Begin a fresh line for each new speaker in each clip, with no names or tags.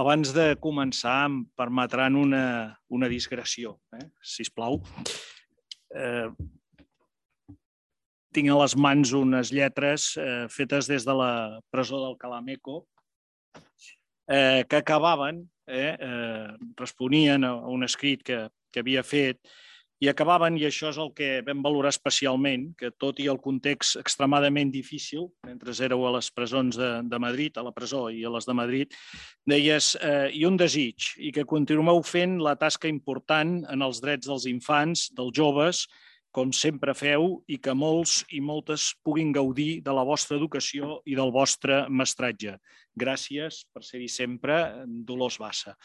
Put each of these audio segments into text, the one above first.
Abans de començar, em permetran una, una discreció, eh? si plau. Eh, tinc a les mans unes lletres eh, fetes des de la presó del Calameco eh, que acabaven, eh, eh, responien a un escrit que, que havia fet i acabaven, i això és el que vam valorar especialment, que tot i el context extremadament difícil, mentre éreu a les presons de, de Madrid, a la presó i a les de Madrid, deies, eh, i un desig, i que continueu fent la tasca important en els drets dels infants, dels joves, com sempre feu, i que molts i moltes puguin gaudir de la vostra educació i del vostre mestratge. Gràcies per ser-hi sempre, Dolors Bassa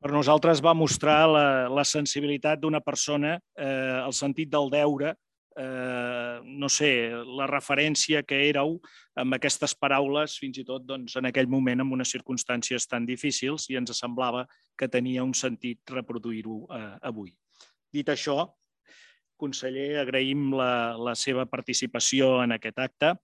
per nosaltres va mostrar la, la sensibilitat d'una persona, eh, el sentit del deure, eh, no sé, la referència que éreu amb aquestes paraules, fins i tot doncs, en aquell moment, en unes circumstàncies tan difícils, i ens semblava que tenia un sentit reproduir-ho eh, avui. Dit això, conseller, agraïm la, la seva participació en aquest acte.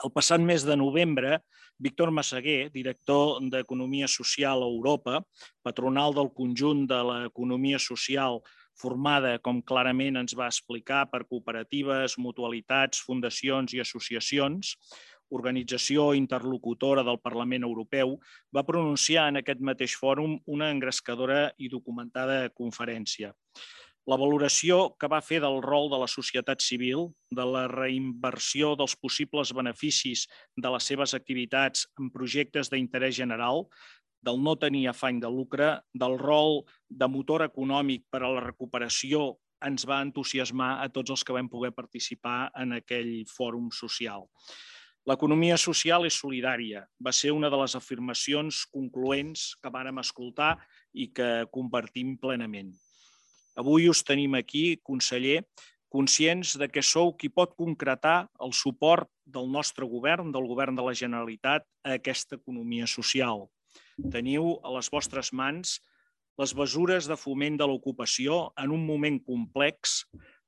El passat mes de novembre, Víctor Massaguer, director d'Economia Social a Europa, patronal del conjunt de l'economia social formada, com clarament ens va explicar, per cooperatives, mutualitats, fundacions i associacions, organització interlocutora del Parlament Europeu, va pronunciar en aquest mateix fòrum una engrescadora i documentada conferència la valoració que va fer del rol de la societat civil, de la reinversió dels possibles beneficis de les seves activitats en projectes d'interès general, del no tenir afany de lucre, del rol de motor econòmic per a la recuperació ens va entusiasmar a tots els que vam poder participar en aquell fòrum social. L'economia social és solidària. Va ser una de les afirmacions concloents que vàrem escoltar i que compartim plenament. Avui us tenim aquí, conseller, conscients de que sou qui pot concretar el suport del nostre govern, del govern de la Generalitat, a aquesta economia social. Teniu a les vostres mans les mesures de foment de l'ocupació en un moment complex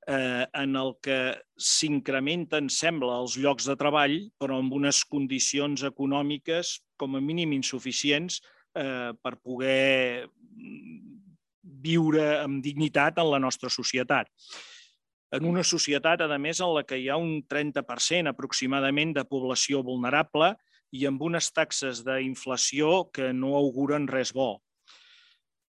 eh, en el que s'incrementen, sembla, els llocs de treball, però amb unes condicions econòmiques com a mínim insuficients eh, per poder viure amb dignitat en la nostra societat. En una societat, a més, en la que hi ha un 30% aproximadament de població vulnerable i amb unes taxes d'inflació que no auguren res bo.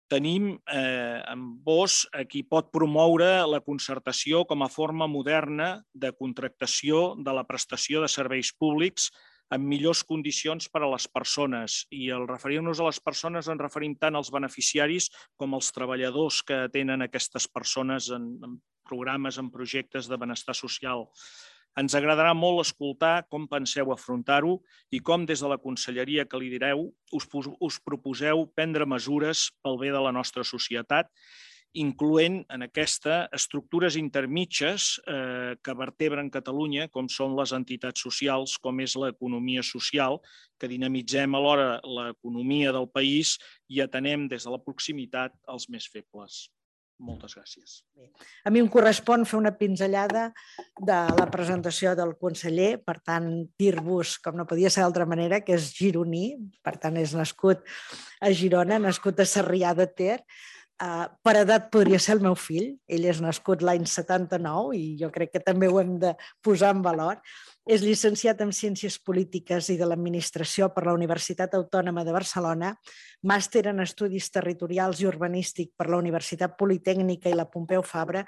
Tenim eh, amb vos a qui pot promoure la concertació com a forma moderna de contractació de la prestació de serveis públics amb millors condicions per a les persones. I al referir-nos a les persones en referim tant als beneficiaris com als treballadors que atenen aquestes persones en, en programes, en projectes de benestar social. Ens agradarà molt escoltar com penseu afrontar-ho i com des de la conselleria que li direu us, us proposeu prendre mesures pel bé de la nostra societat incloent en aquesta estructures intermitges eh, que vertebren Catalunya, com són les entitats socials, com és l'economia social, que dinamitzem alhora l'economia del país i atenem des de la proximitat els més febles. Moltes gràcies.
A mi em correspon fer una pinzellada de la presentació del conseller, per tant, dir-vos, com no podia ser d'altra manera, que és gironí, per tant, és nascut a Girona, nascut a Sarrià de Ter, Uh, per edat podria ser el meu fill, ell és nascut l'any 79 i jo crec que també ho hem de posar en valor. És llicenciat en Ciències Polítiques i de l'Administració per la Universitat Autònoma de Barcelona, màster en Estudis Territorials i Urbanístic per la Universitat Politècnica i la Pompeu Fabra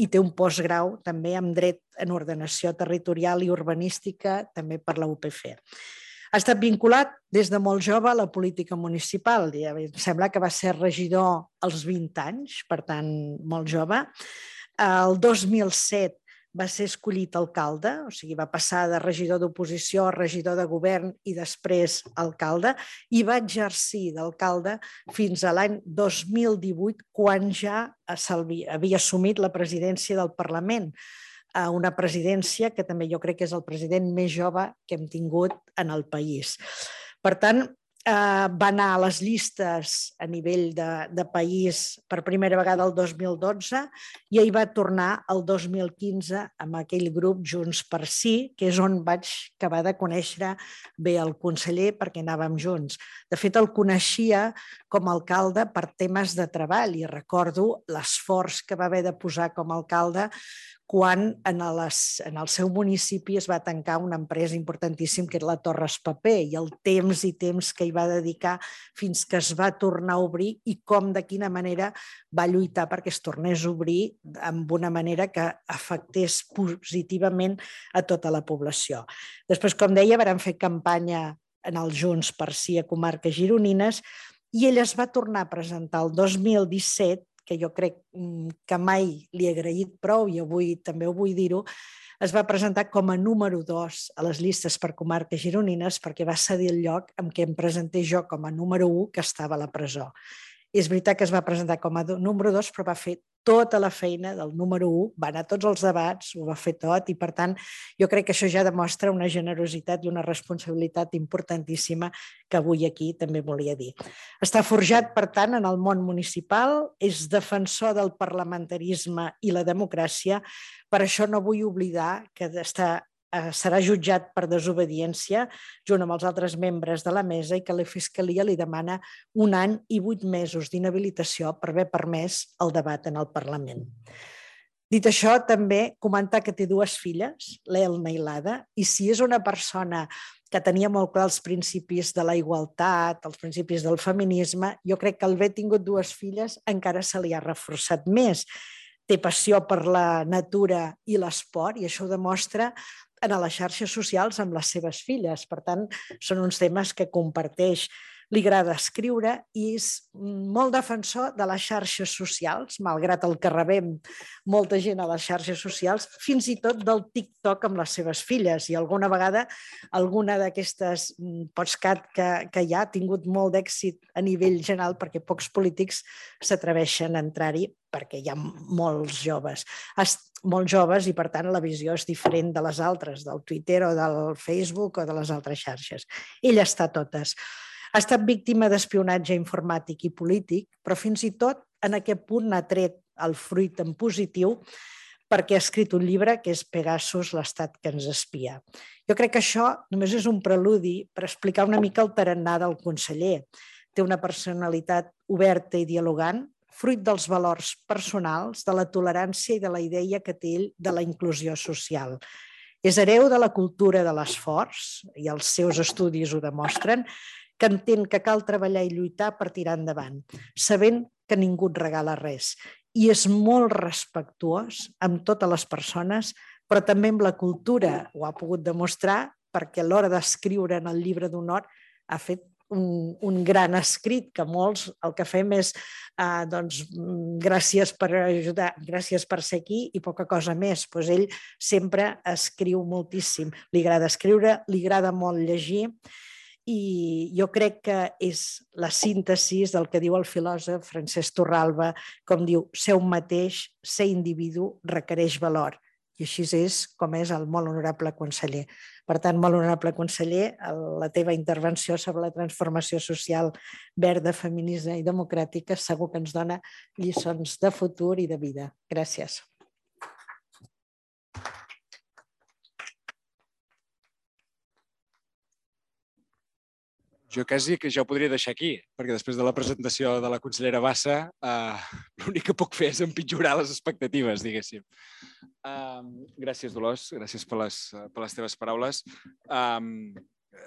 i té un postgrau també amb dret en ordenació territorial i urbanística també per la UPF. Ha estat vinculat des de molt jove a la política municipal. Ja em sembla que va ser regidor als 20 anys, per tant, molt jove. El 2007 va ser escollit alcalde, o sigui, va passar de regidor d'oposició a regidor de govern i després alcalde, i va exercir d'alcalde fins a l'any 2018, quan ja havia assumit la presidència del Parlament a una presidència que també jo crec que és el president més jove que hem tingut en el país. Per tant, eh, va anar a les llistes a nivell de, de país per primera vegada el 2012 i hi va tornar el 2015 amb aquell grup Junts per Sí, que és on vaig acabar de conèixer bé el conseller perquè anàvem junts. De fet, el coneixia com a alcalde per temes de treball i recordo l'esforç que va haver de posar com a alcalde quan en, les, en el seu municipi es va tancar una empresa importantíssim que era la Torres Paper i el temps i temps que hi va dedicar fins que es va tornar a obrir i com de quina manera va lluitar perquè es tornés a obrir amb una manera que afectés positivament a tota la població. Després, com deia, varen fer campanya en els Junts per si a comarques gironines i ell es va tornar a presentar el 2017 que jo crec mm, que mai li he agraït prou i avui també ho vull dir-ho, es va presentar com a número 2 a les llistes per comarques gironines perquè va cedir el lloc amb què em presenté jo com a número 1 que estava a la presó. És veritat que es va presentar com a número 2, però va fer tota la feina del número 1, va anar a tots els debats, ho va fer tot i per tant jo crec que això ja demostra una generositat i una responsabilitat importantíssima que avui aquí també volia dir. Està forjat, per tant, en el món municipal, és defensor del parlamentarisme i la democràcia, per això no vull oblidar que està eh, serà jutjat per desobediència junt amb els altres membres de la mesa i que la Fiscalia li demana un any i vuit mesos d'inhabilitació per haver permès el debat en el Parlament. Dit això, també comentar que té dues filles, l'Elna i l'Ada, i si és una persona que tenia molt clar els principis de la igualtat, els principis del feminisme, jo crec que el haver tingut dues filles encara se li ha reforçat més. Té passió per la natura i l'esport i això ho demostra en les xarxes socials amb les seves filles. Per tant, són uns temes que comparteix. Li agrada escriure i és molt defensor de les xarxes socials, malgrat el que rebem molta gent a les xarxes socials, fins i tot del TikTok amb les seves filles. I alguna vegada alguna d'aquestes mm, postcat que, que hi ha tingut molt d'èxit a nivell general perquè pocs polítics s'atreveixen a entrar-hi perquè hi ha molts joves molt joves i per tant la visió és diferent de les altres, del Twitter o del Facebook o de les altres xarxes. Ell està totes. Ha estat víctima d'espionatge informàtic i polític, però fins i tot en aquest punt ha tret el fruit en positiu perquè ha escrit un llibre que és Pegasus, l'estat que ens espia. Jo crec que això només és un preludi per explicar una mica el tarannà del conseller. Té una personalitat oberta i dialogant, fruit dels valors personals, de la tolerància i de la idea que té ell de la inclusió social. És hereu de la cultura de l'esforç, i els seus estudis ho demostren, que entén que cal treballar i lluitar per tirar endavant, sabent que ningú et regala res. I és molt respectuós amb totes les persones, però també amb la cultura. Ho ha pogut demostrar perquè a l'hora d'escriure en el llibre d'honor ha fet un, un gran escrit que molts el que fem és eh, doncs, gràcies per ajudar, gràcies per ser aquí i poca cosa més. Pues ell sempre escriu moltíssim. Li agrada escriure, li agrada molt llegir i jo crec que és la síntesi del que diu el filòsof Francesc Torralba, com diu, ser un mateix, ser individu, requereix valor. I així és com és el molt honorable conseller. Per tant, molt honorable conseller, la teva intervenció sobre la transformació social verda, feminista i democràtica segur que ens dona lliçons de futur i de vida. Gràcies.
Jo quasi que ja ho podria deixar aquí, perquè després de la presentació de la consellera Bassa, eh, l'únic que puc fer és empitjorar les expectatives, diguéssim. Um, gràcies, Dolors, gràcies per les, per les teves paraules. Um,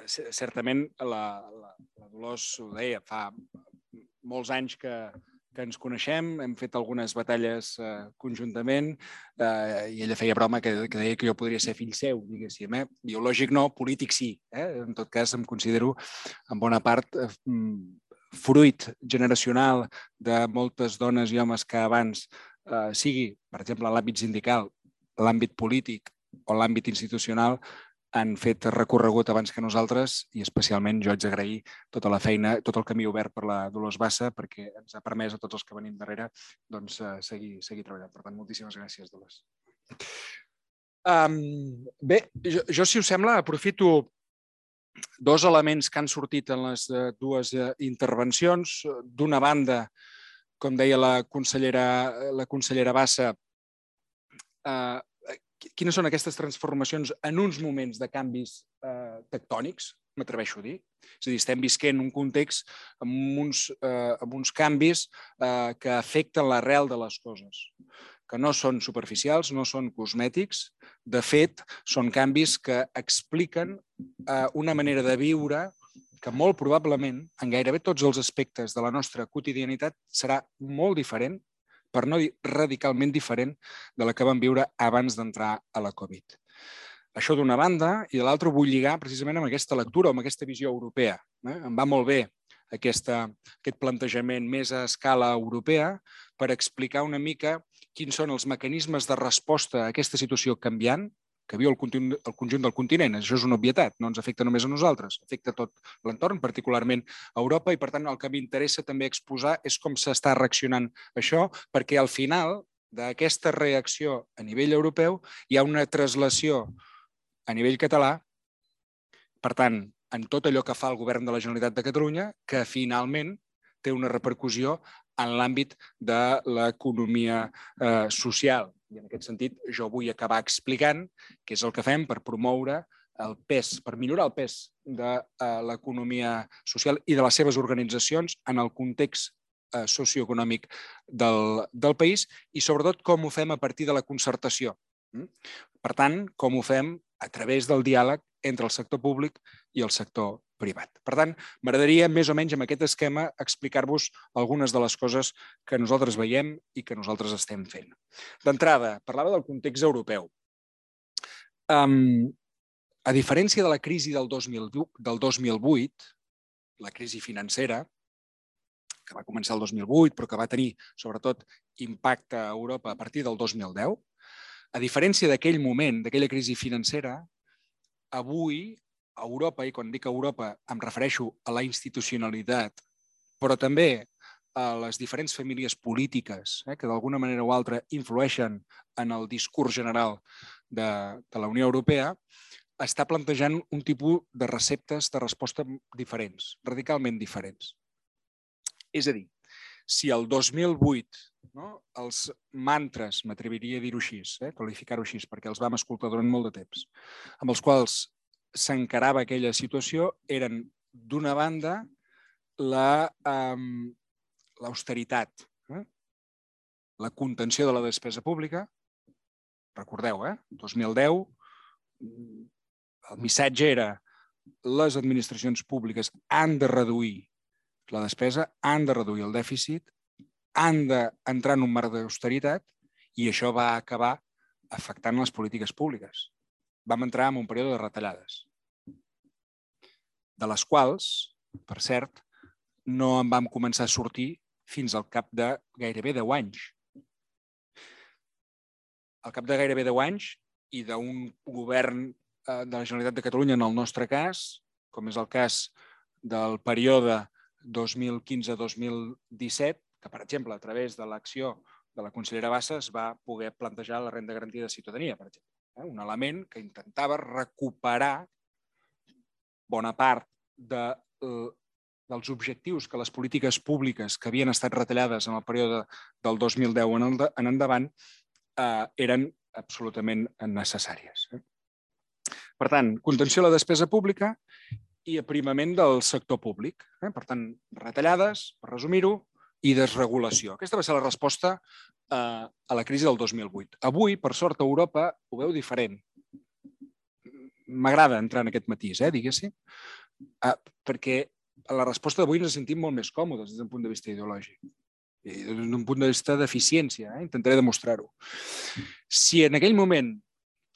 certament, la, la, la Dolors ho deia, fa molts anys que, que ens coneixem, hem fet algunes batalles eh, conjuntament eh, i ella feia broma que, que deia que jo podria ser fill seu, diguéssim. Eh? Biològic no, polític sí. Eh? En tot cas, em considero en bona part eh, mm, fruit generacional de moltes dones i homes que abans, eh, sigui, per exemple, l'àmbit sindical, l'àmbit polític o l'àmbit institucional, han fet recorregut abans que nosaltres i especialment jo haig d'agrair tota la feina, tot el camí obert per la Dolors Bassa perquè ens ha permès a tots els que venim darrere doncs, uh, seguir, seguir treballant. Per tant, moltíssimes gràcies, Dolors. Um, bé, jo, jo, si us sembla, aprofito dos elements que han sortit en les eh, dues eh, intervencions. D'una banda, com deia la consellera, la consellera Bassa, eh, quines són aquestes transformacions en uns moments de canvis eh, tectònics, m'atreveixo a dir. És a dir, estem visquent un context amb uns, eh, amb uns canvis eh, que afecten l'arrel de les coses que no són superficials, no són cosmètics. De fet, són canvis que expliquen eh, una manera de viure que molt probablement, en gairebé tots els aspectes de la nostra quotidianitat, serà molt diferent, per no dir radicalment diferent, de la que vam viure abans d'entrar a la Covid. Això d'una banda, i de l'altra vull lligar precisament amb aquesta lectura, amb aquesta visió europea. Eh? Em va molt bé aquesta, aquest plantejament més a escala europea per explicar una mica quins són els mecanismes de resposta a aquesta situació canviant que viu el conjunt, el conjunt del continent. Això és una obvietat, no ens afecta només a nosaltres, afecta tot l'entorn, particularment a Europa, i per tant el que m'interessa també exposar és com s'està reaccionant això, perquè al final d'aquesta reacció a nivell europeu hi ha una traslació a nivell català, per tant, en tot allò que fa el govern de la Generalitat de Catalunya, que finalment té una repercussió en l'àmbit de l'economia eh, social. I en aquest sentit jo vull acabar explicant què és el que fem per promoure el pes, per millorar el pes de eh, l'economia social i de les seves organitzacions en el context eh, socioeconòmic del, del país i sobretot com ho fem a partir de la concertació. Mm? Per tant, com ho fem a través del diàleg entre el sector públic i el sector privat. Per tant, m'agradaria més o menys amb aquest esquema explicar-vos algunes de les coses que nosaltres veiem i que nosaltres estem fent. D'entrada, parlava del context europeu. A diferència de la crisi del, 2000, del 2008, la crisi financera, que va començar el 2008, però que va tenir, sobretot, impacte a Europa a partir del 2010, a diferència d'aquell moment, d'aquella crisi financera, avui Europa, i quan dic Europa em refereixo a la institucionalitat, però també a les diferents famílies polítiques eh, que d'alguna manera o altra influeixen en el discurs general de, de la Unió Europea, està plantejant un tipus de receptes de resposta diferents, radicalment diferents. És a dir, si el 2008 no, els mantres, m'atreviria a dir-ho així, eh, qualificar-ho així, perquè els vam escoltar durant molt de temps, amb els quals s'encarava aquella situació eren, d'una banda, l'austeritat, la, eh? la contenció de la despesa pública. Recordeu, eh? 2010, el missatge era les administracions públiques han de reduir la despesa, han de reduir el dèficit, han d'entrar en un marc d'austeritat i això va acabar afectant les polítiques públiques vam entrar en un període de retallades, de les quals, per cert, no en vam començar a sortir fins al cap de gairebé 10 anys. Al cap de gairebé 10 anys i d'un govern eh, de la Generalitat de Catalunya, en el nostre cas, com és el cas del període 2015-2017, que, per exemple, a través de l'acció de la consellera Bassa es va poder plantejar la renda garantida de ciutadania, per exemple eh? un element que intentava recuperar bona part de, eh, dels objectius que les polítiques públiques que havien estat retallades en el període del 2010 en, el, en endavant eh, eren absolutament necessàries. Eh? Per tant, contenció de la despesa pública i aprimament del sector públic. Eh? Per tant, retallades, per resumir-ho, i desregulació. Aquesta va ser la resposta eh, a la crisi del 2008. Avui, per sort, a Europa ho veu diferent. M'agrada entrar en aquest matís, eh, diguéssim, eh, perquè a la resposta d'avui ens sentim molt més còmodes des d'un punt de vista ideològic i d'un punt de vista d'eficiència. Eh? Intentaré demostrar-ho. Si en aquell moment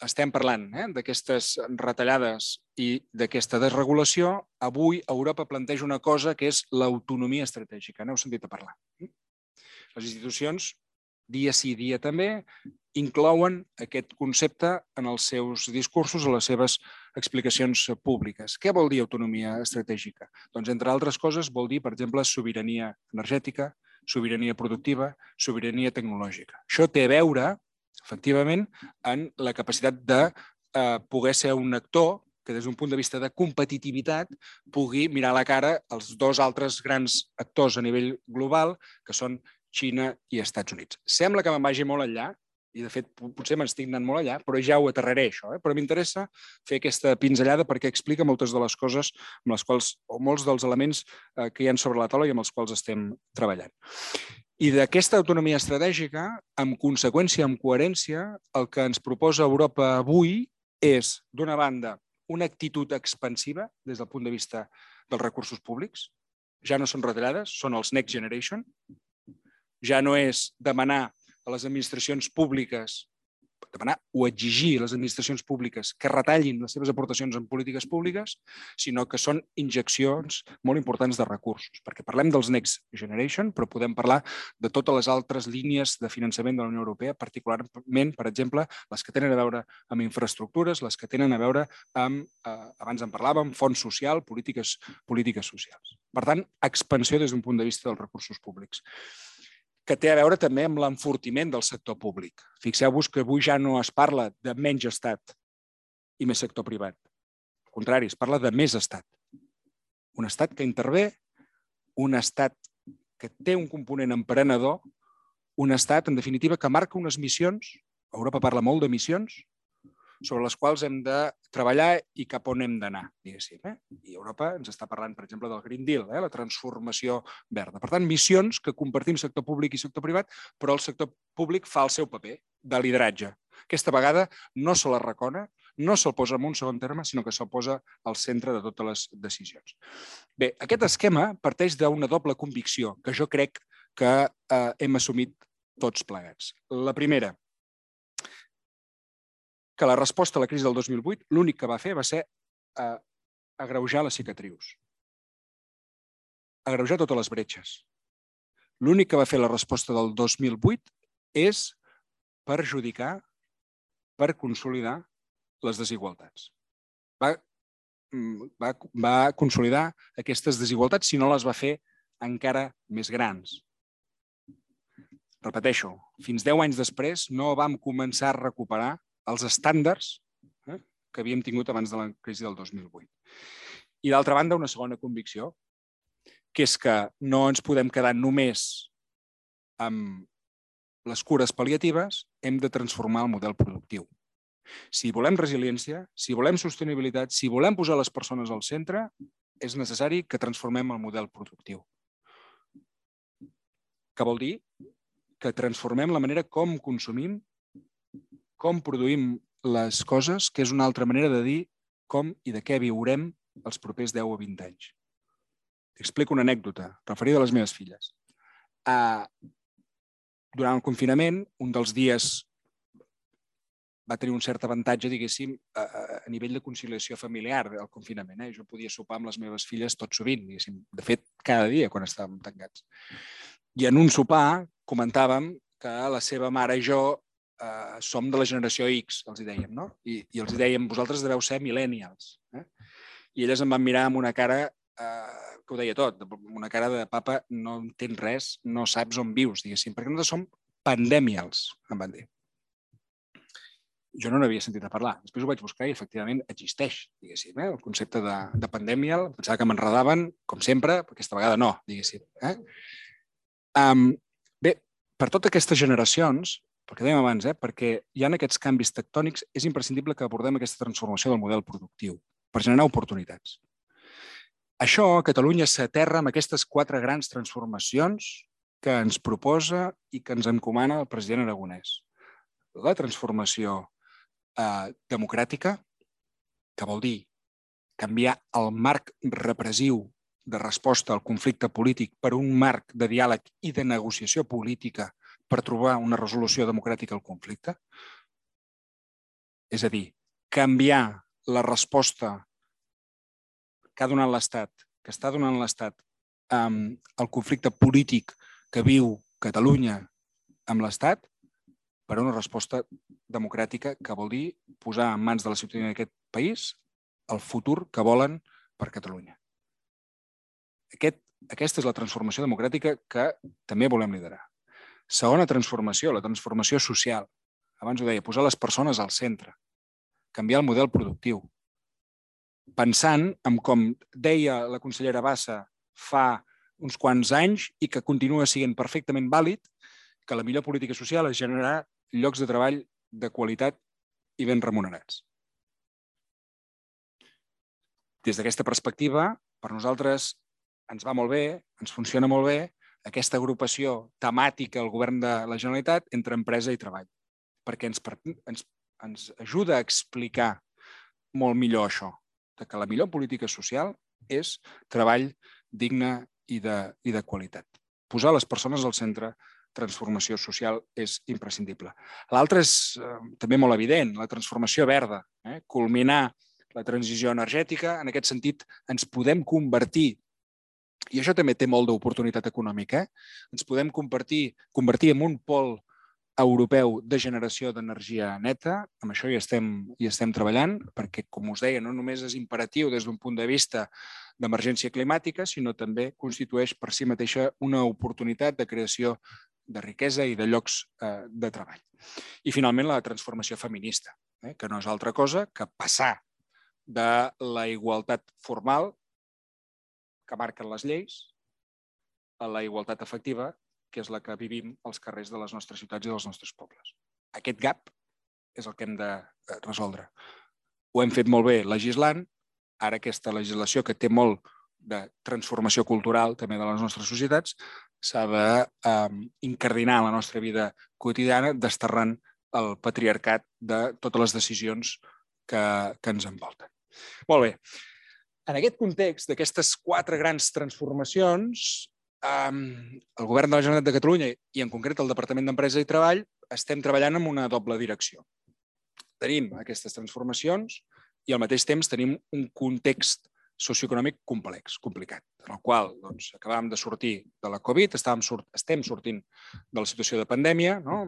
estem parlant eh, d'aquestes retallades i d'aquesta desregulació, avui Europa planteja una cosa que és l'autonomia estratègica. N'heu sentit a parlar. Les institucions, dia sí, dia també, inclouen aquest concepte en els seus discursos, a les seves explicacions públiques. Què vol dir autonomia estratègica? Doncs, entre altres coses, vol dir, per exemple, sobirania energètica, sobirania productiva, sobirania tecnològica. Això té a veure efectivament, en la capacitat de eh, poder ser un actor que des d'un punt de vista de competitivitat pugui mirar a la cara els dos altres grans actors a nivell global, que són Xina i Estats Units. Sembla que me'n vagi molt enllà, i de fet potser m'estic anant molt allà, però ja ho aterraré això. Eh? Però m'interessa fer aquesta pinzellada perquè explica moltes de les coses amb les quals, o molts dels elements eh, que hi ha sobre la taula i amb els quals estem treballant. I d'aquesta autonomia estratègica, amb conseqüència, amb coherència, el que ens proposa Europa avui és, d'una banda, una actitud expansiva des del punt de vista dels recursos públics. Ja no són retallades, són els Next Generation. Ja no és demanar a les administracions públiques demanar o exigir a les administracions públiques que retallin les seves aportacions en polítiques públiques, sinó que són injeccions molt importants de recursos. Perquè parlem dels Next Generation, però podem parlar de totes les altres línies de finançament de la Unió Europea, particularment, per exemple, les que tenen a veure amb infraestructures, les que tenen a veure amb, eh, abans en parlàvem, fons social, polítiques, polítiques socials. Per tant, expansió des d'un punt de vista dels recursos públics que té a veure també amb l'enfortiment del sector públic. Fixeu-vos que avui ja no es parla de menys estat i més sector privat. Al contrari, es parla de més estat. Un estat que intervé, un estat que té un component emprenedor, un estat, en definitiva, que marca unes missions, Europa parla molt de missions, sobre les quals hem de treballar i cap on hem d'anar, diguéssim. Eh? I Europa ens està parlant, per exemple, del Green Deal, eh? la transformació verda. Per tant, missions que compartim sector públic i sector privat, però el sector públic fa el seu paper de lideratge. Aquesta vegada no se la recona, no se'l posa en un segon terme, sinó que se'l posa al centre de totes les decisions. Bé, aquest esquema parteix d'una doble convicció que jo crec que eh, hem assumit tots plegats. La primera, que la resposta a la crisi del 2008 l'únic que va fer va ser eh, agreujar les cicatrius, agreujar totes les bretxes. L'únic que va fer la resposta del 2008 és perjudicar, per consolidar les desigualtats. Va, mm, va, va consolidar aquestes desigualtats si no les va fer encara més grans. Repeteixo, fins 10 anys després no vam començar a recuperar els estàndards eh, que havíem tingut abans de la crisi del 2008. I d'altra banda, una segona convicció, que és que no ens podem quedar només amb les cures pal·liatives, hem de transformar el model productiu. Si volem resiliència, si volem sostenibilitat, si volem posar les persones al centre, és necessari que transformem el model productiu. Que vol dir que transformem la manera com consumim com produïm les coses, que és una altra manera de dir com i de què viurem els propers 10 o 20 anys. T'explico una anècdota referida a les meves filles. Uh, durant el confinament, un dels dies va tenir un cert avantatge, diguéssim, a, a nivell de conciliació familiar del confinament. Eh? Jo podia sopar amb les meves filles tot sovint, diguéssim. De fet, cada dia quan estàvem tancats. I en un sopar comentàvem que la seva mare i jo eh, som de la generació X, els hi dèiem, no? I, i els hi dèiem, vosaltres deveu ser millennials. Eh? I elles em van mirar amb una cara eh, que ho deia tot, una cara de papa, no entens res, no saps on vius, diguéssim, perquè nosaltres som pandemials, em van dir. Jo no n'havia sentit a parlar. Després ho vaig buscar i efectivament existeix, diguéssim, eh? el concepte de, de pandèmia. Pensava que m'enredaven, com sempre, però aquesta vegada no, diguéssim. Eh? Um, bé, per totes aquestes generacions, perquè dèiem abans, eh, perquè hi ha aquests canvis tectònics, és imprescindible que abordem aquesta transformació del model productiu per generar oportunitats. Això a Catalunya s'aterra amb aquestes quatre grans transformacions que ens proposa i que ens encomana el president Aragonès. La transformació eh, democràtica, que vol dir canviar el marc repressiu de resposta al conflicte polític per un marc de diàleg i de negociació política per trobar una resolució democràtica al conflicte? És a dir, canviar la resposta que ha donat l'Estat, que està donant l'Estat al conflicte polític que viu Catalunya amb l'Estat per una resposta democràtica que vol dir posar en mans de la ciutadania d'aquest país el futur que volen per Catalunya. Aquest, aquesta és la transformació democràtica que també volem liderar. Segona transformació, la transformació social. Abans ho deia, posar les persones al centre, canviar el model productiu. pensant en com deia la consellera Bassa fa uns quants anys i que continua sent perfectament vàlid que la millor política social és generar llocs de treball de qualitat i ben remunerats. Des d'aquesta perspectiva, per nosaltres ens va molt bé, ens funciona molt bé aquesta agrupació temàtica al govern de la Generalitat entre empresa i treball, perquè ens, ens, ens ajuda a explicar molt millor això, que la millor política social és treball digne i de, i de qualitat. Posar les persones al centre, transformació social és imprescindible. L'altre és eh, també molt evident, la transformació verda, eh? culminar la transició energètica. En aquest sentit, ens podem convertir i això també té molt d'oportunitat econòmica. Eh? Ens podem convertir, convertir en un pol europeu de generació d'energia neta. Amb això hi estem, hi estem treballant, perquè, com us deia, no només és imperatiu des d'un punt de vista d'emergència climàtica, sinó també constitueix per si mateixa una oportunitat de creació de riquesa i de llocs eh, de treball. I, finalment, la transformació feminista, eh, que no és altra cosa que passar de la igualtat formal que marquen les lleis a la igualtat efectiva, que és la que vivim als carrers de les nostres ciutats i dels nostres pobles. Aquest gap és el que hem de resoldre. Ho hem fet molt bé legislant, ara aquesta legislació que té molt de transformació cultural també de les nostres societats s'ha d'incardinar eh, la nostra vida quotidiana desterrant el patriarcat de totes les decisions que, que ens envolten. Molt bé. En aquest context d'aquestes quatre grans transformacions, eh, el Govern de la Generalitat de Catalunya i en concret el Departament d'Empresa i Treball estem treballant en una doble direcció. Tenim aquestes transformacions i al mateix temps tenim un context socioeconòmic complex, complicat, en el qual doncs, acabàvem de sortir de la Covid, estàvem sort, estem sortint de la situació de pandèmia, no?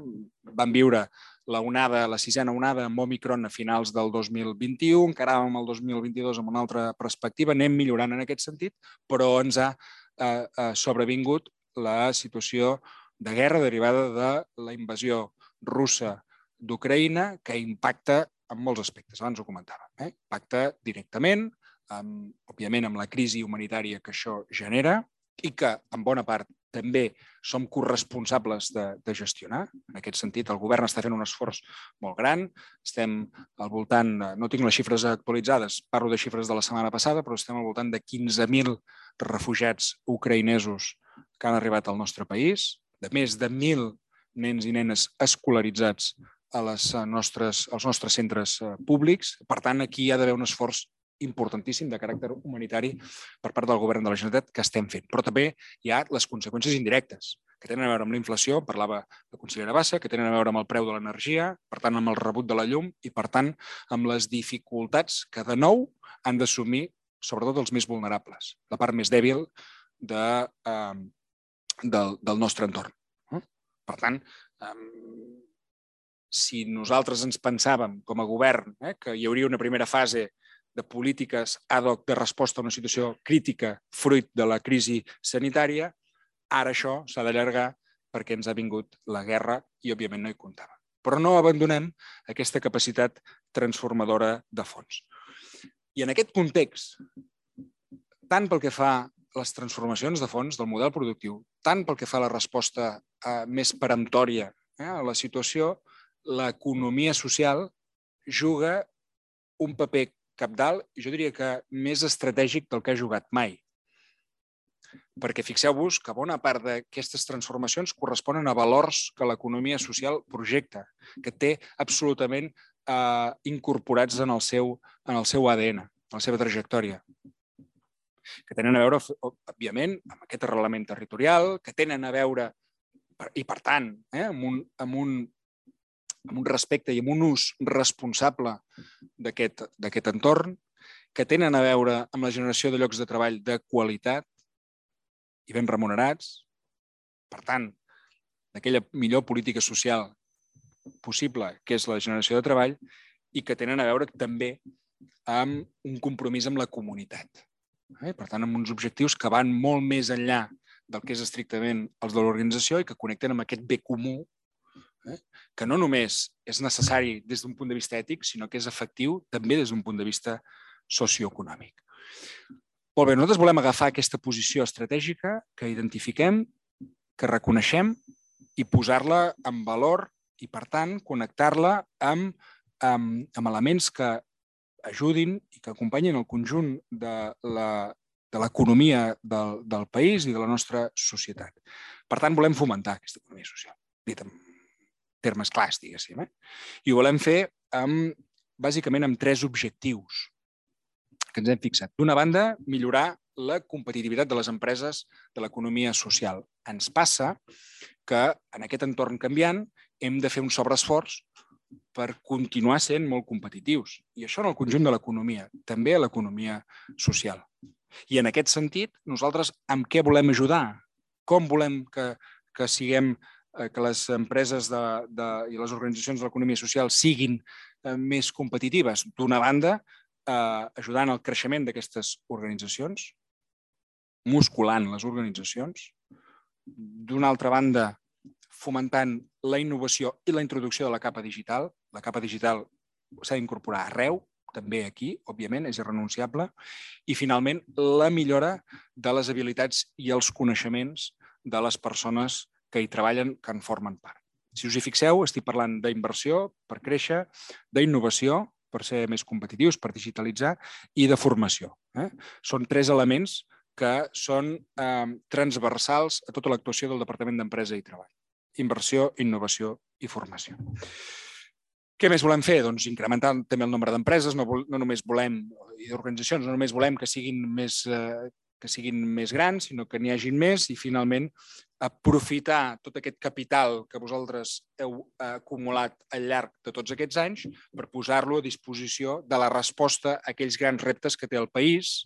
vam viure la onada, la sisena onada amb Omicron a finals del 2021, encaràvem el 2022 amb una altra perspectiva, anem millorant en aquest sentit, però ens ha eh, eh, sobrevingut la situació de guerra derivada de la invasió russa d'Ucraïna que impacta en molts aspectes, abans ho comentava. Eh? Impacta directament, amb, òbviament, amb la crisi humanitària que això genera i que, en bona part, també som corresponsables de, de gestionar. En aquest sentit, el govern està fent un esforç molt gran. Estem al voltant, no tinc les xifres actualitzades, parlo de xifres de la setmana passada, però estem al voltant de 15.000 refugiats ucraïnesos que han arribat al nostre país, de més de 1.000 nens i nenes escolaritzats a les eh, nostres, als nostres centres eh, públics. Per tant, aquí hi ha d'haver un esforç importantíssim de caràcter humanitari per part del govern de la Generalitat que estem fent. Però també hi ha les conseqüències indirectes, que tenen a veure amb la inflació, parlava la consellera Bassa, que tenen a veure amb el preu de l'energia, per tant, amb el rebut de la llum i, per tant, amb les dificultats que, de nou, han d'assumir sobretot els més vulnerables, la part més dèbil de, eh, del, del nostre entorn. Per tant, eh, si nosaltres ens pensàvem com a govern eh, que hi hauria una primera fase de polítiques ad hoc de resposta a una situació crítica fruit de la crisi sanitària, ara això s'ha d'allargar perquè ens ha vingut la guerra i, òbviament, no hi comptava. Però no abandonem aquesta capacitat transformadora de fons. I en aquest context, tant pel que fa a les transformacions de fons del model productiu, tant pel que fa a la resposta eh, més peremptòria eh, a la situació, l'economia social juga un paper capdalt, jo diria que més estratègic del que ha jugat mai. Perquè fixeu-vos que bona part d'aquestes transformacions corresponen a valors que l'economia social projecta, que té absolutament eh, incorporats en el, seu, en el seu ADN, en la seva trajectòria que tenen a veure, òbviament, amb aquest arrelament territorial, que tenen a veure, i per tant, eh, amb, un, amb un amb un respecte i amb un ús responsable d'aquest entorn, que tenen a veure amb la generació de llocs de treball de qualitat i ben remunerats, per tant, d'aquella millor política social possible, que és la generació de treball, i que tenen a veure també amb un compromís amb la comunitat. Eh? Per tant, amb uns objectius que van molt més enllà del que és estrictament els de l'organització i que connecten amb aquest bé comú eh? que no només és necessari des d'un punt de vista ètic, sinó que és efectiu també des d'un punt de vista socioeconòmic. Molt bé, nosaltres volem agafar aquesta posició estratègica que identifiquem, que reconeixem i posar-la en valor i, per tant, connectar-la amb, amb, amb elements que ajudin i que acompanyin el conjunt de la de l'economia del, del país i de la nostra societat. Per tant, volem fomentar aquesta economia social, dit en termes clars, diguéssim. Eh? I ho volem fer amb, bàsicament amb tres objectius que ens hem fixat. D'una banda, millorar la competitivitat de les empreses de l'economia social. Ens passa que en aquest entorn canviant hem de fer un sobreesforç per continuar sent molt competitius. I això en el conjunt de l'economia, també a l'economia social. I en aquest sentit, nosaltres amb què volem ajudar? Com volem que, que siguem que les empreses de, de, i les organitzacions de l'economia social siguin eh, més competitives? D'una banda, eh, ajudant al creixement d'aquestes organitzacions, musculant les organitzacions. D'una altra banda, fomentant la innovació i la introducció de la capa digital. La capa digital s'ha d'incorporar arreu, també aquí, òbviament, és irrenunciable. I, finalment, la millora de les habilitats i els coneixements de les persones que hi treballen, que en formen part. Si us hi fixeu, estic parlant d'inversió per créixer, d'innovació per ser més competitius, per digitalitzar, i de formació. Eh? Són tres elements que són eh, transversals a tota l'actuació del Departament d'Empresa i Treball. Inversió, innovació i formació. Què més volem fer? Doncs incrementar també el nombre d'empreses, no, no només volem, i d'organitzacions, no només volem que siguin més, eh, que siguin més grans, sinó que n'hi hagin més i finalment aprofitar tot aquest capital que vosaltres heu acumulat al llarg de tots aquests anys per posar-lo a disposició de la resposta a aquells grans reptes que té el país,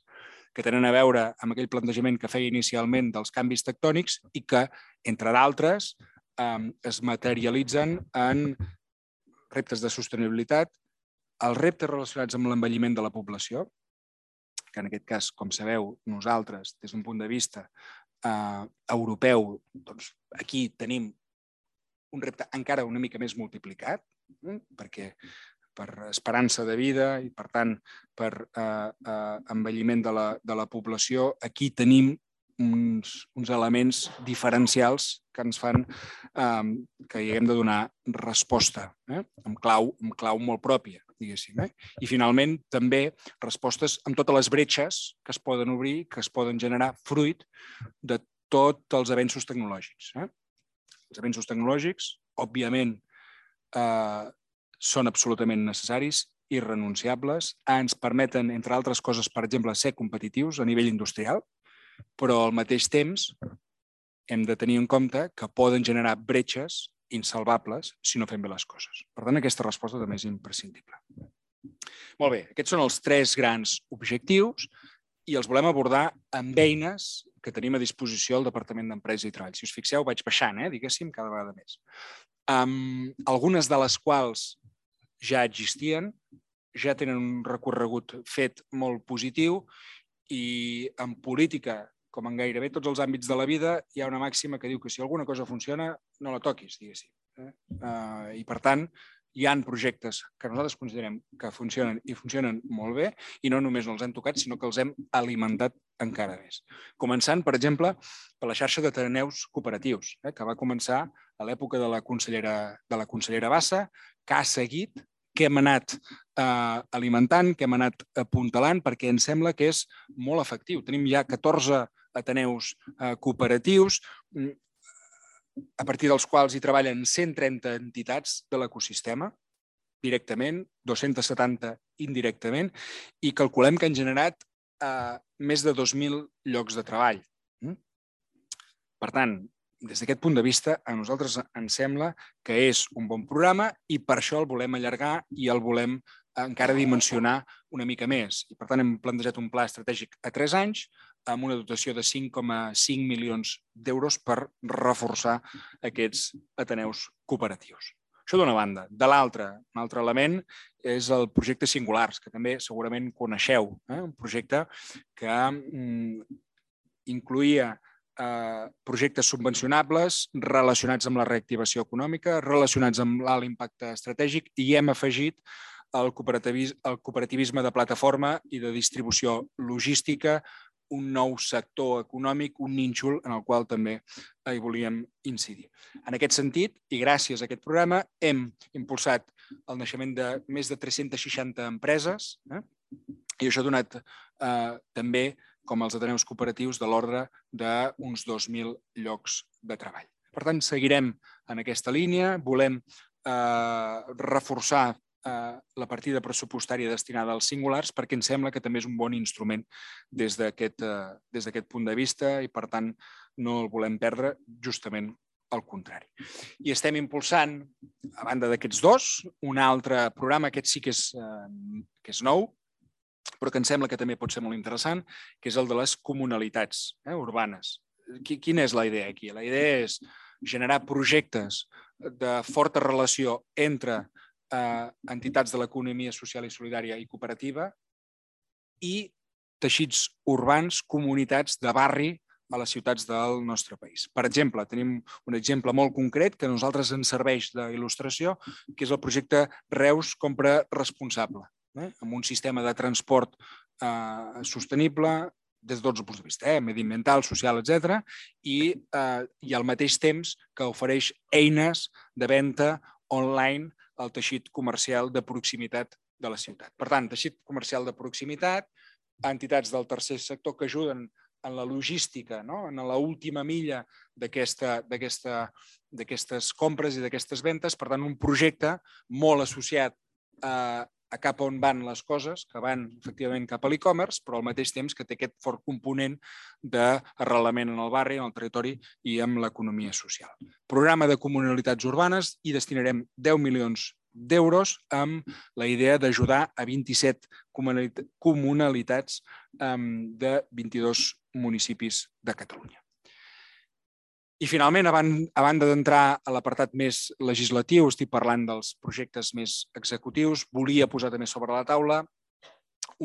que tenen a veure amb aquell plantejament que feia inicialment dels canvis tectònics i que, entre d'altres, eh, es materialitzen en reptes de sostenibilitat, els reptes relacionats amb l'envelliment de la població, que en aquest cas, com sabeu, nosaltres, des d'un punt de vista eh, europeu, doncs aquí tenim un repte encara una mica més multiplicat, eh, perquè per esperança de vida i, per tant, per eh, eh, envelliment de la, de la població, aquí tenim uns, uns elements diferencials que ens fan eh, que hi haguem de donar resposta, eh? amb, clau, amb clau molt pròpia, diguéssim. Eh? I finalment també respostes amb totes les bretxes que es poden obrir, que es poden generar fruit de tots els avenços tecnològics. Eh? Els avenços tecnològics, òbviament, eh, són absolutament necessaris i renunciables, ens permeten, entre altres coses, per exemple, ser competitius a nivell industrial, però al mateix temps hem de tenir en compte que poden generar bretxes insalvables si no fem bé les coses. Per tant, aquesta resposta també és imprescindible. Molt bé, aquests són els tres grans objectius i els volem abordar amb eines que tenim a disposició al Departament d'Empresa i Treball. Si us fixeu, vaig baixant, eh, diguéssim, cada vegada més. Um, algunes de les quals ja existien, ja tenen un recorregut fet molt positiu i en política, com en gairebé tots els àmbits de la vida, hi ha una màxima que diu que si alguna cosa funciona, no la toquis, diguéssim. Eh? Uh, I, per tant, hi han projectes que nosaltres considerem que funcionen i funcionen molt bé i no només no els hem tocat, sinó que els hem alimentat encara més. Començant, per exemple, per la xarxa d'ateneus cooperatius, eh, que va començar a l'època de la consellera de la consellera Bassa, que ha seguit que hem anat eh, alimentant, que hem anat apuntalant, perquè ens sembla que és molt efectiu. Tenim ja 14 ateneus eh, cooperatius, mm, a partir dels quals hi treballen 130 entitats de l'ecosistema, directament, 270 indirectament, i calculem que han generat eh, més de 2.000 llocs de treball. Mm? Per tant, des d'aquest punt de vista, a nosaltres ens sembla que és un bon programa i per això el volem allargar i el volem encara dimensionar una mica més. I per tant hem plantejat un pla estratègic a tres anys amb una dotació de 5,5 milions d'euros per reforçar aquests ateneus cooperatius. Això d'una banda. De l'altra, un altre element és el projecte Singulars, que també segurament coneixeu. Eh? Un projecte que mm, incluïa eh, projectes subvencionables relacionats amb la reactivació econòmica, relacionats amb l'alt impacte estratègic i hem afegit el cooperativisme, de plataforma i de distribució logística, un nou sector econòmic, un nínxol en el qual també hi volíem incidir. En aquest sentit, i gràcies a aquest programa, hem impulsat el naixement de més de 360 empreses eh? i això ha donat eh, també, com els ateneus cooperatius, de l'ordre d'uns 2.000 llocs de treball. Per tant, seguirem en aquesta línia, volem eh, reforçar eh, la partida pressupostària destinada als singulars perquè ens sembla que també és un bon instrument des d'aquest eh, punt de vista i, per tant, no el volem perdre justament al contrari. I estem impulsant, a banda d'aquests dos, un altre programa, aquest sí que és, eh, que és nou, però que em sembla que també pot ser molt interessant, que és el de les comunalitats eh, urbanes. Quina és la idea aquí? La idea és generar projectes de forta relació entre eh, entitats de l'economia social i solidària i cooperativa i teixits urbans, comunitats de barri a les ciutats del nostre país. Per exemple, tenim un exemple molt concret que a nosaltres ens serveix d'il·lustració, que és el projecte Reus Compra Responsable, eh? amb un sistema de transport eh, sostenible des de tots els punts de vista, eh? mediambiental, social, etc. I, eh, i al mateix temps que ofereix eines de venda online al teixit comercial de proximitat de la ciutat. Per tant, teixit comercial de proximitat, entitats del tercer sector que ajuden en la logística, no? en la última milla d'aquestes compres i d'aquestes ventes. Per tant, un projecte molt associat a, a cap on van les coses, que van efectivament cap a l'e-commerce, però al mateix temps que té aquest fort component d'arrelament en el barri, en el territori i amb l'economia social. Programa de comunalitats urbanes i destinarem 10 milions d'euros amb la idea d'ajudar a 27 comunalitats de 22 municipis de Catalunya. I finalment, a banda d'entrar a l'apartat més legislatiu, estic parlant dels projectes més executius, volia posar també sobre la taula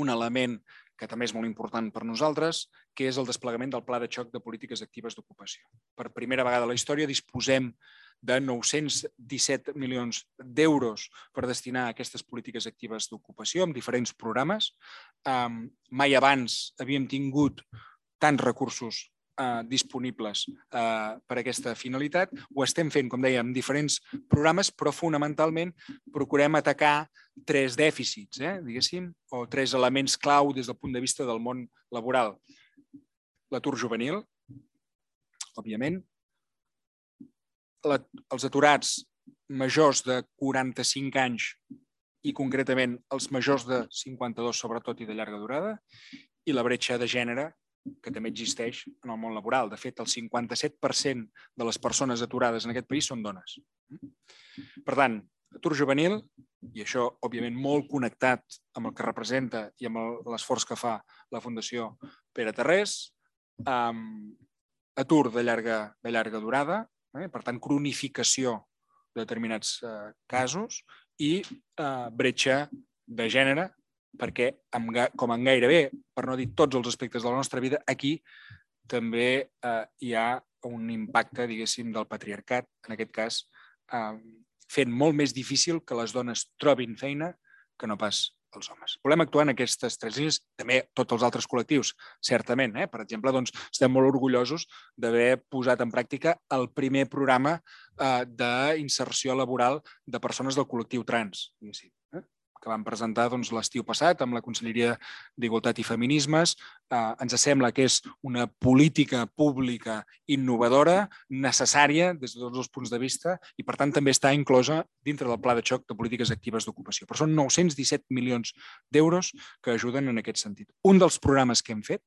un element que també és molt important per nosaltres, que és el desplegament del Pla de Xoc de Polítiques Actives d'Ocupació. Per primera vegada a la història disposem de 917 milions d'euros per destinar a aquestes polítiques actives d'ocupació amb diferents programes. mai abans havíem tingut tants recursos eh, disponibles eh, per aquesta finalitat. Ho estem fent, com dèiem, en diferents programes, però fonamentalment procurem atacar tres dèficits, eh, diguéssim, o tres elements clau des del punt de vista del món laboral. L'atur juvenil, òbviament, la, els aturats majors de 45 anys i concretament els majors de 52 sobretot i de llarga durada i la bretxa de gènere que també existeix en el món laboral. De fet, el 57% de les persones aturades en aquest país són dones. Per tant, atur juvenil, i això, òbviament, molt connectat amb el que representa i amb l'esforç que fa la Fundació Pere Terrés, um, atur de llarga, de llarga durada, eh? per tant, cronificació de determinats eh, casos i eh, bretxa de gènere perquè amb, com en gairebé, per no dir tots els aspectes de la nostra vida, aquí també eh, hi ha un impacte, diguéssim, del patriarcat, en aquest cas, eh, fent molt més difícil que les dones trobin feina que no pas els homes. Volem actuar en aquestes tres línies, també tots els altres col·lectius, certament. Eh? Per exemple, doncs, estem molt orgullosos d'haver posat en pràctica el primer programa eh, d'inserció laboral de persones del col·lectiu trans. Diguéssim que vam presentar doncs, l'estiu passat amb la Conselleria d'Igualtat i Feminismes. Eh, ens sembla que és una política pública innovadora, necessària des de tots els punts de vista i, per tant, també està inclosa dintre del Pla de Xoc de Polítiques Actives d'Ocupació. Però són 917 milions d'euros que ajuden en aquest sentit. Un dels programes que hem fet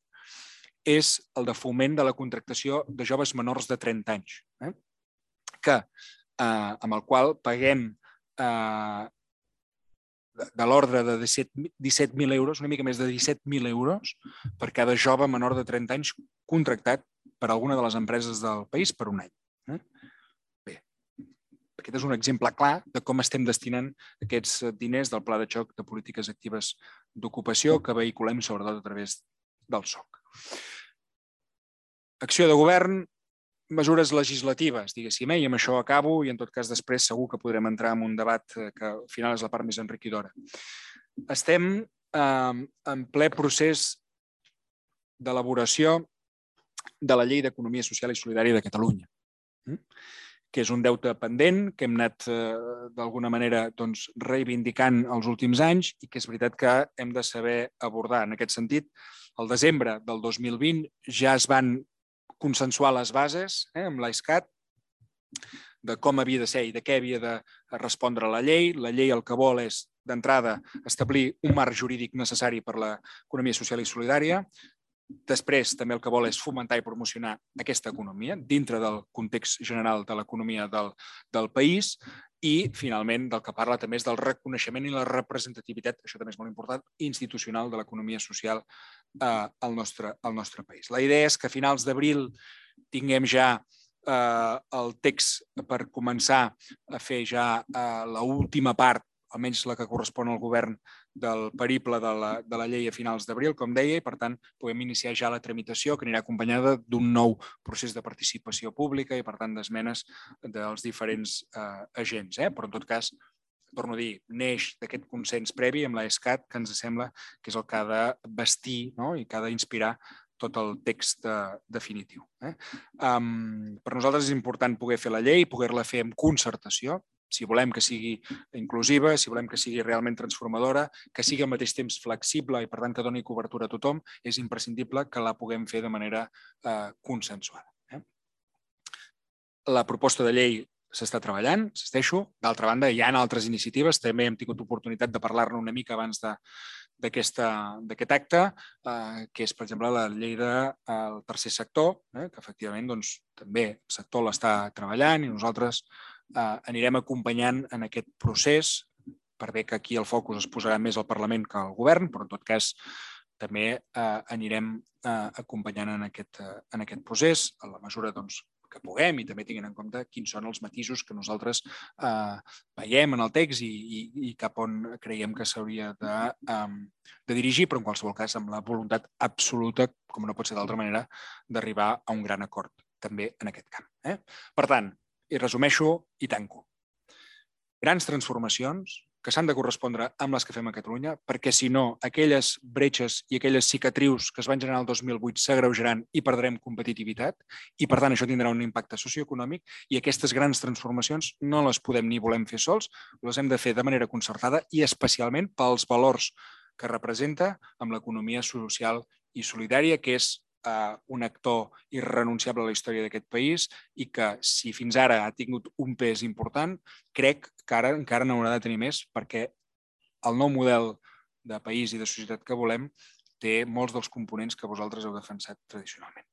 és el de foment de la contractació de joves menors de 30 anys, eh? que, eh, amb el qual paguem eh, de l'ordre de 17.000 euros, una mica més de 17.000 euros per cada jove menor de 30 anys contractat per alguna de les empreses del país per un any. Eh? Bé, aquest és un exemple clar de com estem destinant aquests diners del Pla de Xoc de Polítiques Actives d'Ocupació que vehiculem sobretot a través del SOC. Acció de govern, mesures legislatives, diguéssim, eh? i amb això acabo i en tot cas després segur que podrem entrar en un debat que al final és la part més enriquidora. Estem eh, en ple procés d'elaboració de la Llei d'Economia Social i Solidària de Catalunya, hm? que és un deute pendent que hem anat eh, d'alguna manera doncs, reivindicant els últims anys i que és veritat que hem de saber abordar. En aquest sentit, el desembre del 2020 ja es van consensuar les bases eh, amb l'AISCAT de com havia de ser i de què havia de respondre la llei. La llei el que vol és, d'entrada, establir un marc jurídic necessari per l'economia social i solidària. Després, també el que vol és fomentar i promocionar aquesta economia dintre del context general de l'economia del, del país i, finalment, del que parla també és del reconeixement i la representativitat, això també és molt important, institucional de l'economia social eh, al, nostre, al nostre país. La idea és que a finals d'abril tinguem ja eh, el text per començar a fer ja eh, l'última part almenys la que correspon al govern del periple de la, de la llei a finals d'abril, com deia, i per tant podem iniciar ja la tramitació que anirà acompanyada d'un nou procés de participació pública i per tant d'esmenes dels diferents eh, agents. Eh? Però en tot cas, torno a dir, neix d'aquest consens previ amb l'ESCAT que ens sembla que és el que ha de vestir no? i que ha d'inspirar tot el text eh, definitiu. Eh? Um, per nosaltres és important poder fer la llei, poder-la fer amb concertació, si volem que sigui inclusiva, si volem que sigui realment transformadora, que sigui al mateix temps flexible i, per tant, que doni cobertura a tothom, és imprescindible que la puguem fer de manera eh, consensuada. Eh? La proposta de llei s'està treballant, insisteixo. D'altra banda, hi ha altres iniciatives. També hem tingut oportunitat de parlar-ne una mica abans d'aquest acte, eh, que és, per exemple, la llei del de, tercer sector, eh, que efectivament doncs, també el sector l'està treballant i nosaltres eh, anirem acompanyant en aquest procés, per bé que aquí el focus es posarà més al Parlament que al govern, però en tot cas també eh, anirem eh, acompanyant en aquest, eh, en aquest procés, a la mesura doncs, que puguem i també tinguin en compte quins són els matisos que nosaltres eh, veiem en el text i, i, i cap on creiem que s'hauria de, um, de dirigir, però en qualsevol cas amb la voluntat absoluta, com no pot ser d'altra manera, d'arribar a un gran acord també en aquest camp. Eh? Per tant, i resumeixo i tanco. Grans transformacions que s'han de correspondre amb les que fem a Catalunya, perquè si no, aquelles bretxes i aquelles cicatrius que es van generar el 2008 s'agreujaran i perdrem competitivitat i, per tant, això tindrà un impacte socioeconòmic i aquestes grans transformacions no les podem ni volem fer sols, les hem de fer de manera concertada i especialment pels valors que representa amb l'economia social i solidària, que és eh, un actor irrenunciable a la història d'aquest país i que, si fins ara ha tingut un pes important, crec que ara encara n'haurà de tenir més perquè el nou model de país i de societat que volem té molts dels components que vosaltres heu defensat tradicionalment.